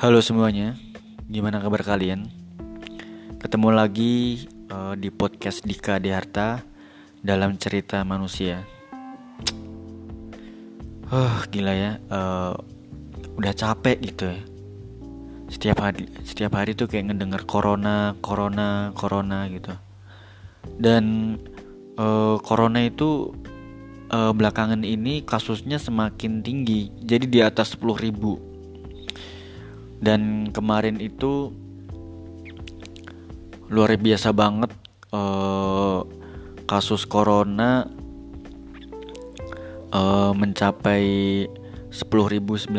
Halo semuanya, gimana kabar kalian? Ketemu lagi uh, di podcast Dika Deharta dalam cerita manusia. Oh gila ya, uh, udah capek gitu ya. Setiap hari, setiap hari tuh kayak ngedenger corona, corona, corona gitu. Dan uh, corona itu uh, belakangan ini kasusnya semakin tinggi jadi di atas 10 ribu dan kemarin itu luar biasa banget uh, kasus corona uh, mencapai 10.994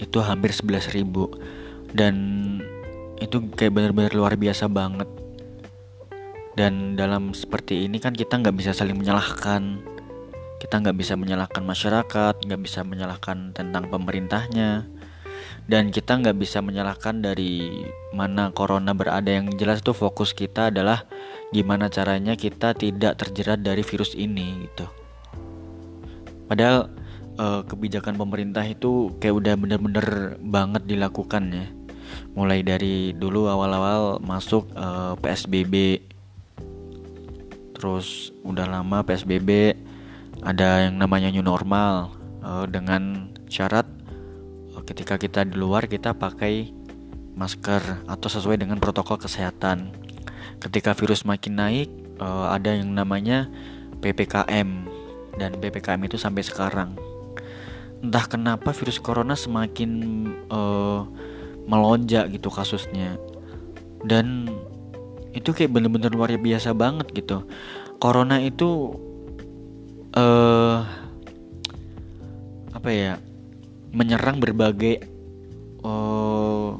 itu hampir 11.000 dan itu kayak benar-benar luar biasa banget. Dan dalam seperti ini kan kita nggak bisa saling menyalahkan. Kita nggak bisa menyalahkan masyarakat nggak bisa menyalahkan tentang pemerintahnya dan kita nggak bisa menyalahkan dari mana corona berada. Yang jelas tuh fokus kita adalah gimana caranya kita tidak terjerat dari virus ini gitu. Padahal eh, kebijakan pemerintah itu kayak udah bener-bener banget dilakukan ya. Mulai dari dulu awal-awal masuk eh, PSBB terus udah lama PSBB ada yang namanya new normal uh, dengan syarat ketika kita di luar kita pakai masker atau sesuai dengan protokol kesehatan. Ketika virus makin naik uh, ada yang namanya PPKM dan PPKM itu sampai sekarang. Entah kenapa virus corona semakin uh, melonjak gitu kasusnya. Dan itu kayak bener-bener luar biasa banget gitu. Corona itu uh, apa ya menyerang berbagai uh,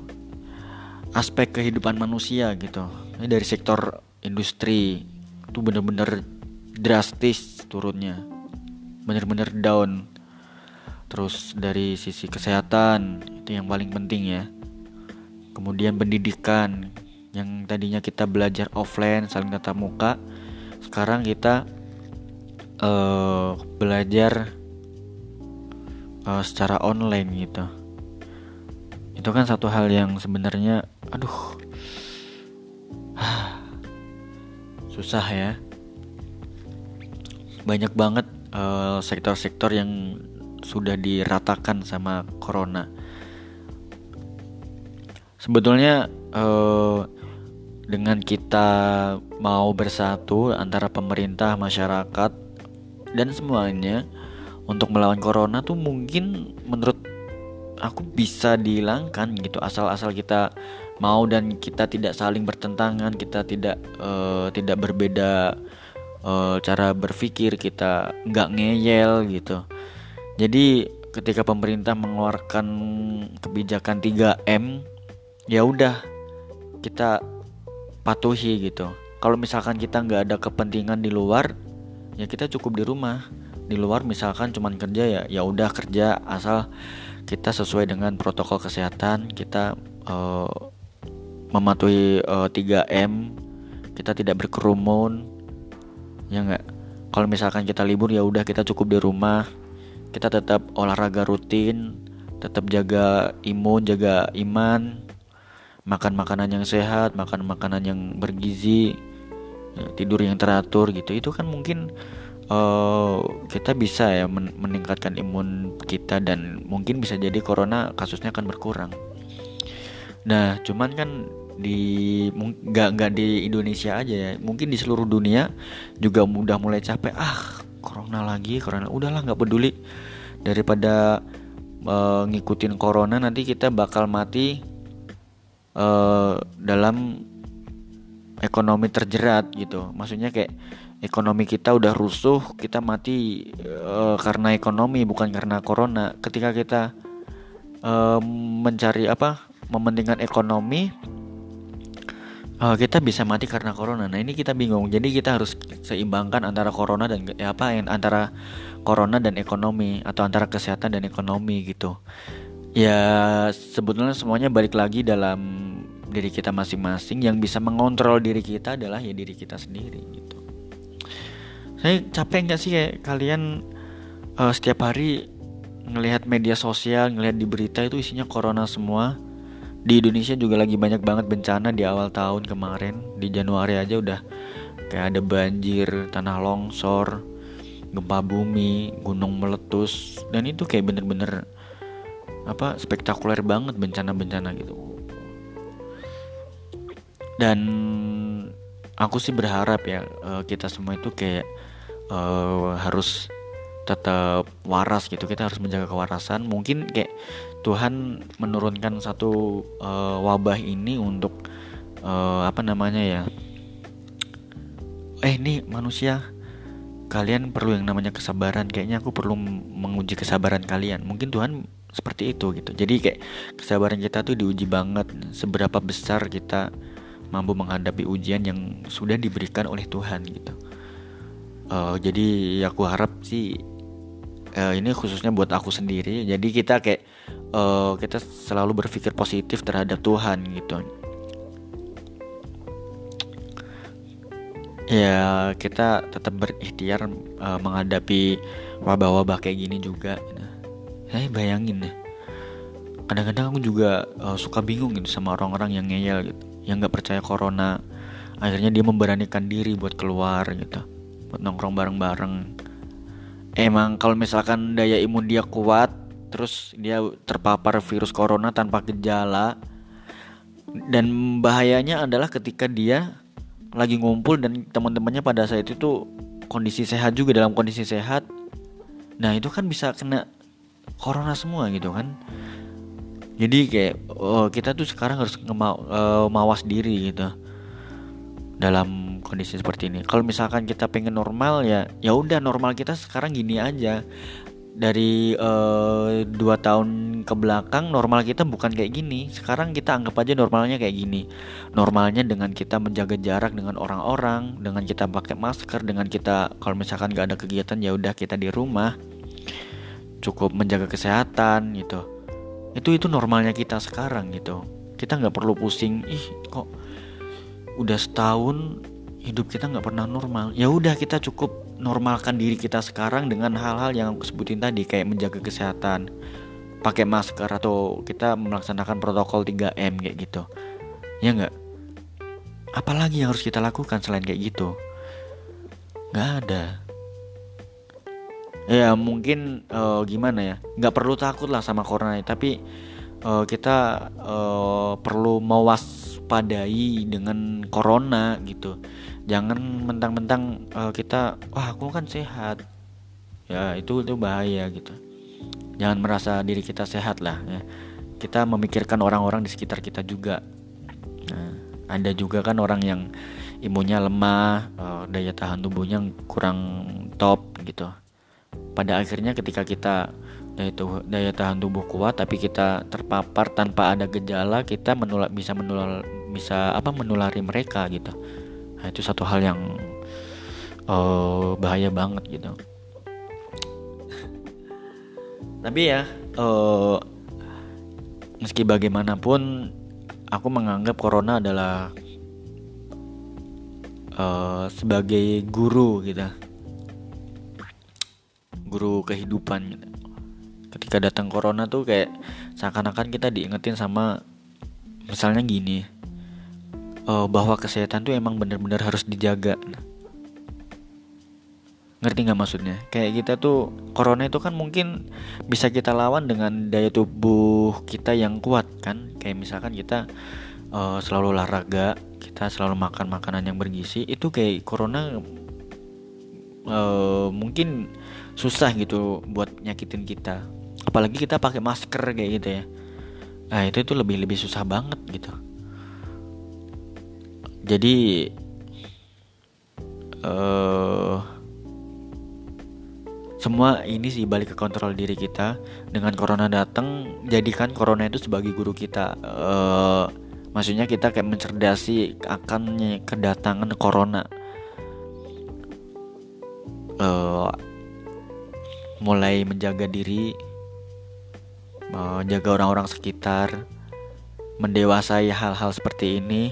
aspek kehidupan manusia gitu. Ini dari sektor industri itu bener-bener drastis turunnya. Bener-bener down. Terus dari sisi kesehatan itu yang paling penting ya. Kemudian pendidikan yang tadinya kita belajar offline saling tatap muka sekarang kita uh, belajar uh, secara online gitu. Itu kan satu hal yang sebenarnya aduh susah ya. Banyak banget sektor sektor-sektor yang sudah diratakan sama corona. Sebetulnya uh, dengan kita mau bersatu antara pemerintah masyarakat dan semuanya untuk melawan corona tuh mungkin menurut aku bisa dihilangkan gitu. Asal-asal kita mau dan kita tidak saling bertentangan kita tidak uh, tidak berbeda uh, cara berpikir kita nggak ngeyel gitu. Jadi ketika pemerintah mengeluarkan kebijakan 3M ya udah kita patuhi gitu. Kalau misalkan kita nggak ada kepentingan di luar ya kita cukup di rumah di luar misalkan cuman kerja ya ya udah kerja asal kita sesuai dengan protokol kesehatan kita uh, mematuhi uh, eh, 3M kita tidak berkerumun ya nggak? Kalau misalkan kita libur ya udah kita cukup di rumah kita tetap olahraga rutin tetap jaga imun jaga iman makan makanan yang sehat makan makanan yang bergizi ya, tidur yang teratur gitu. Itu kan mungkin uh, kita bisa ya men meningkatkan imun kita dan mungkin bisa jadi corona kasusnya akan berkurang. Nah cuman kan di nggak nggak di Indonesia aja ya mungkin di seluruh dunia juga udah mulai capek. Ah corona lagi corona. Udahlah nggak peduli. Daripada uh, ngikutin corona nanti kita bakal mati uh, dalam ekonomi terjerat gitu. Maksudnya kayak ekonomi kita udah rusuh kita mati uh, karena ekonomi bukan karena corona. Ketika kita uh, mencari apa mementingkan ekonomi uh, kita bisa mati karena corona. Nah ini kita bingung. Jadi kita harus seimbangkan antara corona dan ya apa antara corona dan ekonomi atau antara kesehatan dan ekonomi gitu. Ya sebetulnya semuanya balik lagi dalam diri kita masing-masing yang bisa mengontrol diri kita adalah ya diri kita sendiri gitu. Saya capek nggak sih kayak kalian uh, setiap hari ngelihat media sosial ngelihat di berita itu isinya corona semua? Di Indonesia juga lagi banyak banget bencana di awal tahun kemarin. Di Januari aja udah kayak ada banjir tanah longsor gempa bumi gunung meletus. Dan itu kayak bener-bener apa spektakuler banget bencana-bencana gitu dan aku sih berharap ya eh, kita semua itu kayak uh, harus tetap waras gitu. Kita harus menjaga kewarasan. Mungkin kayak Tuhan menurunkan satu uh, wabah ini untuk uh, apa namanya ya? Eh ini manusia kalian perlu yang namanya kesabaran. Kayaknya aku perlu menguji kesabaran kalian. Mungkin Tuhan seperti itu gitu. Jadi kayak kesabaran kita tuh diuji banget seberapa besar kita mampu menghadapi ujian yang sudah diberikan oleh Tuhan gitu. Uh, jadi aku harap sih uh, ini khususnya buat aku sendiri. Jadi kita kayak uh, kita selalu berpikir positif terhadap Tuhan gitu. Ya kita tetap berikhtiar uh, menghadapi wabah-wabah kayak gini juga saya bayangin deh. Kadang-kadang aku juga uh, suka bingung gitu sama orang-orang yang ngeyel gitu yang nggak percaya corona akhirnya dia memberanikan diri buat keluar gitu buat nongkrong bareng-bareng. Emang kalau misalkan daya imun dia kuat terus dia terpapar virus corona tanpa gejala dan bahayanya adalah ketika dia lagi ngumpul dan teman-temannya pada saat itu kondisi sehat juga dalam kondisi sehat. Nah itu kan bisa kena corona semua gitu kan jadi kayak oh, kita tuh sekarang harus ngemau, uh, mawas diri gitu dalam kondisi seperti ini. Kalau misalkan kita pengen normal ya, ya udah normal kita sekarang gini aja. Dari uh, dua tahun ke belakang normal kita bukan kayak gini. Sekarang kita anggap aja normalnya kayak gini. Normalnya dengan kita menjaga jarak dengan orang-orang, dengan kita pakai masker, dengan kita kalau misalkan gak ada kegiatan ya udah kita di rumah, cukup menjaga kesehatan gitu. Itu itu normalnya kita sekarang gitu. Kita nggak perlu pusing. Ih kok udah setahun hidup kita nggak pernah normal ya udah kita cukup normalkan diri kita sekarang dengan hal-hal yang aku sebutin tadi kayak menjaga kesehatan pakai masker atau kita melaksanakan protokol 3M kayak gitu ya nggak apalagi yang harus kita lakukan selain kayak gitu nggak ada ya mungkin uh, gimana ya nggak perlu takut lah sama corona tapi uh, kita uh, perlu mewaspadai dengan corona gitu. Jangan mentang-mentang uh, kita wah aku kan sehat. Ya itu itu bahaya gitu. Jangan merasa diri kita sehat lah ya. Kita memikirkan orang-orang di sekitar kita juga. Nah, ada juga kan orang yang imunnya lemah uh, daya tahan tubuhnya kurang top gitu pada akhirnya ketika kita daya, daya tahan tubuh kuat tapi kita terpapar tanpa ada gejala kita menular bisa menular bisa apa menulari mereka gitu. Nah, itu satu hal yang uh, bahaya banget gitu. Tapi ya uh, meski bagaimanapun aku menganggap corona adalah uh, sebagai guru gitu guru kehidupan gitu. ketika datang corona tuh kayak seakan-akan kita diingetin sama misalnya gini uh, bahwa kesehatan tuh emang bener-bener harus dijaga. Ngerti nggak maksudnya? Kayak kita tuh corona itu kan mungkin bisa kita lawan dengan daya tubuh kita yang kuat kan? Kayak misalkan kita uh, selalu olahraga kita selalu makan makanan yang bergizi itu kayak corona uh, mungkin susah gitu buat nyakitin kita. Apalagi kita pakai masker kayak gitu ya. Nah itu itu lebih lebih susah banget gitu. Jadi uh, semua ini sih balik ke kontrol diri kita. Dengan corona datang jadikan corona itu sebagai guru kita. Uh, maksudnya kita kayak mencerdasi akan kedatangan corona. Uh, mulai menjaga diri menjaga orang-orang sekitar mendewasai hal-hal seperti ini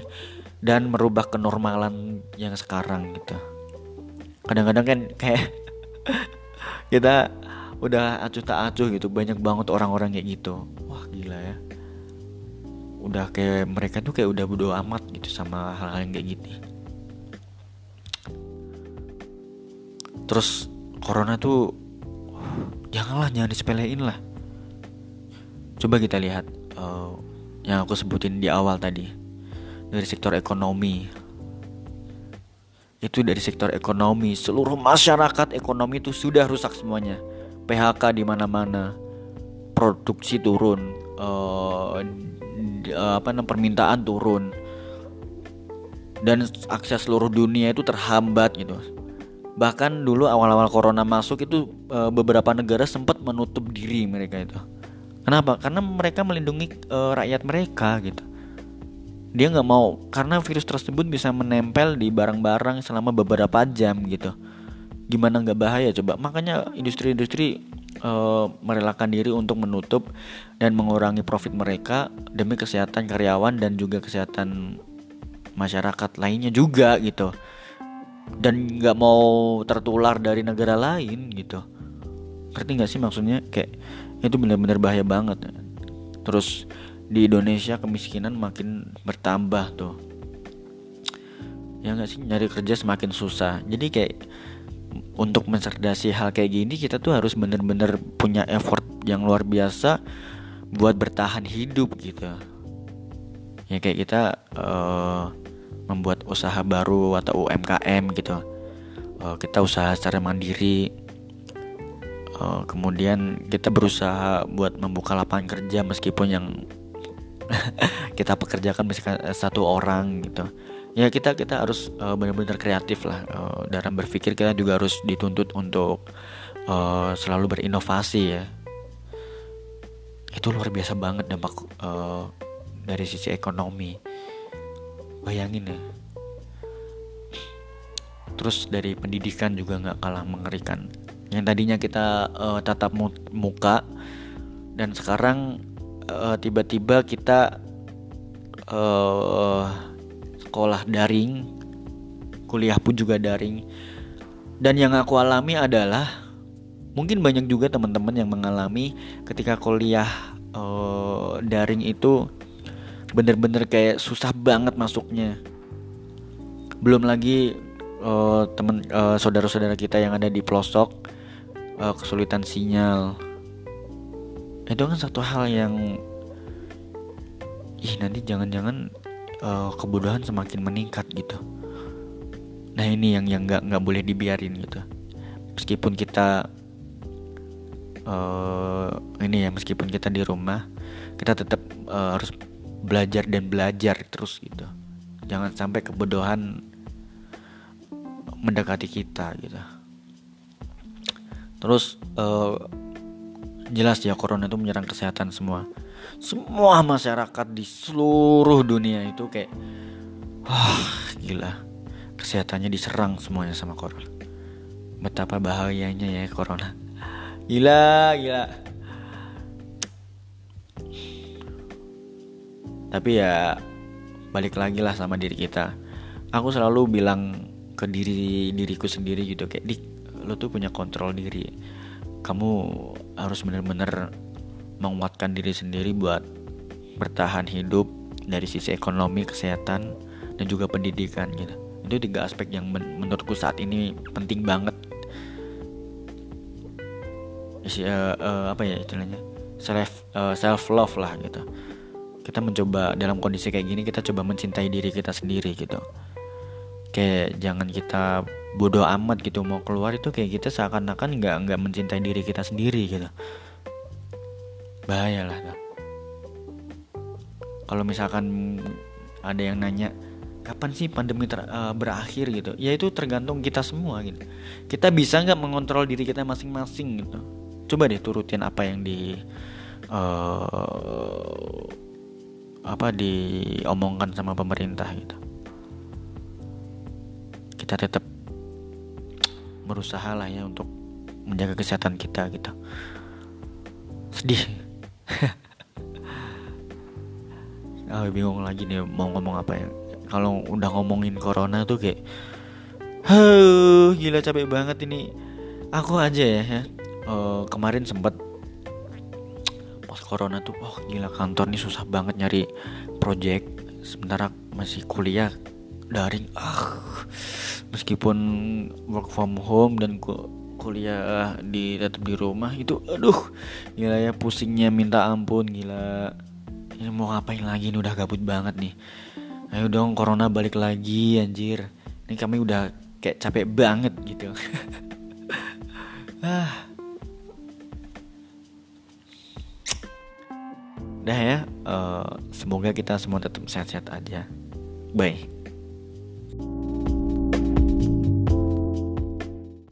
dan merubah kenormalan yang sekarang gitu. Kadang-kadang kan kayak kita udah acuh tak acuh gitu banyak banget orang-orang kayak gitu. Wah gila ya. Udah kayak mereka tuh kayak udah bodo amat gitu sama hal-hal yang kayak gitu terus corona tuh janganlah jangan disepelein lah. Coba kita lihat uh, yang aku sebutin di awal tadi. Dari sektor ekonomi. Itu dari sektor ekonomi. Seluruh masyarakat ekonomi itu sudah rusak semuanya. PHK di mana-mana. Produksi turun. Uh, apa namanya permintaan turun. Dan akses seluruh dunia itu terhambat gitu bahkan dulu awal-awal corona masuk itu uh, beberapa negara sempat menutup diri mereka itu. Kenapa? Karena mereka melindungi uh, rakyat mereka gitu. Dia nggak mau karena virus tersebut bisa menempel di barang-barang selama beberapa jam gitu. Gimana nggak bahaya coba? Makanya industri-industri uh, merelakan diri untuk menutup dan mengurangi profit mereka demi kesehatan karyawan dan juga kesehatan masyarakat lainnya juga gitu dan nggak mau tertular dari negara lain gitu. Ngerti nggak sih maksudnya? Kayak itu benar-benar bahaya banget. Terus di Indonesia kemiskinan makin bertambah tuh. Ya nggak sih? Nyari kerja semakin susah. Jadi kayak untuk mencerdasi hal kayak gini kita tuh harus bener-bener punya effort yang luar biasa buat bertahan hidup gitu. Ya kayak kita uh, membuat usaha baru atau UMKM gitu. Uh, kita usaha secara mandiri. Uh, kemudian kita berusaha buat membuka lapangan kerja meskipun yang kita pekerjakan misalkan eh, satu orang gitu. Ya kita kita harus uh, benar-benar kreatif lah uh, dalam berpikir kita juga harus dituntut untuk uh, selalu berinovasi ya. Itu luar biasa banget dampak uh, dari sisi ekonomi bayangin ya terus dari pendidikan juga nggak kalah mengerikan yang tadinya kita uh, tatap muka dan sekarang eh, tiba-tiba kita uh, sekolah daring, kuliah pun juga daring. Dan yang aku alami adalah mungkin banyak juga teman-teman yang mengalami ketika kuliah uh, daring itu bener-bener kayak susah banget masuknya. Belum lagi uh, teman uh, saudara-saudara kita yang ada di pelosok uh, kesulitan sinyal. Itu kan satu hal yang ih nanti jangan-jangan uh, kebodohan semakin meningkat gitu. Nah ini yang yang nggak nggak boleh dibiarin gitu. Meskipun kita uh, ini ya meskipun kita di rumah kita tetap uh, harus belajar dan belajar terus gitu. Jangan sampai kebodohan mendekati kita gitu. Terus uh, jelas ya corona itu menyerang kesehatan semua. Semua masyarakat di seluruh dunia itu kayak wah gila. Kesehatannya diserang semuanya sama corona. Betapa bahayanya ya corona. Gila gila tapi ya balik lagi lah sama diri kita aku selalu bilang ke diri diriku sendiri gitu kayak di lo tuh punya kontrol diri kamu harus benar-benar menguatkan diri sendiri buat bertahan hidup dari sisi ekonomi, kesehatan, dan juga pendidikan gitu. Itu tiga aspek yang men menurutku saat ini penting banget. Uh, uh, apa ya istilahnya self uh, self love lah gitu. Kita mencoba dalam kondisi kayak gini kita coba mencintai diri kita sendiri gitu. Kayak jangan kita bodoh amat gitu mau keluar itu kayak kita seakan-akan nggak nggak mencintai diri kita sendiri gitu. Bahaya lah kalau misalkan ada yang nanya kapan sih pandemi ter, uh, berakhir? gitu. Ya itu tergantung kita semua gitu. Kita bisa nggak mengontrol diri kita masing-masing gitu? Coba deh turutin apa yang di uh, apa diomongkan sama pemerintah gitu. Kita tetap berusaha lah ya untuk menjaga kesehatan kita gitu. Sedih. Oh, bingung lagi nih mau ngomong apa ya. Kalau udah ngomongin corona tuh kayak Huh, gila capek banget ini. Aku aja ya, ya. Uh, kemarin sempet pas corona tuh oh gila kantor nih susah banget nyari project. Sementara masih kuliah daring. Ah meskipun work from home dan ku kuliah di tetap di rumah itu aduh gila ya pusingnya minta ampun gila. Ini mau ngapain lagi ini udah gabut banget nih. Ayo dong corona balik lagi anjir. Ini kami udah kayak capek banget gitu. Ah Dah ya, uh, semoga kita semua tetap sehat-sehat aja. Bye.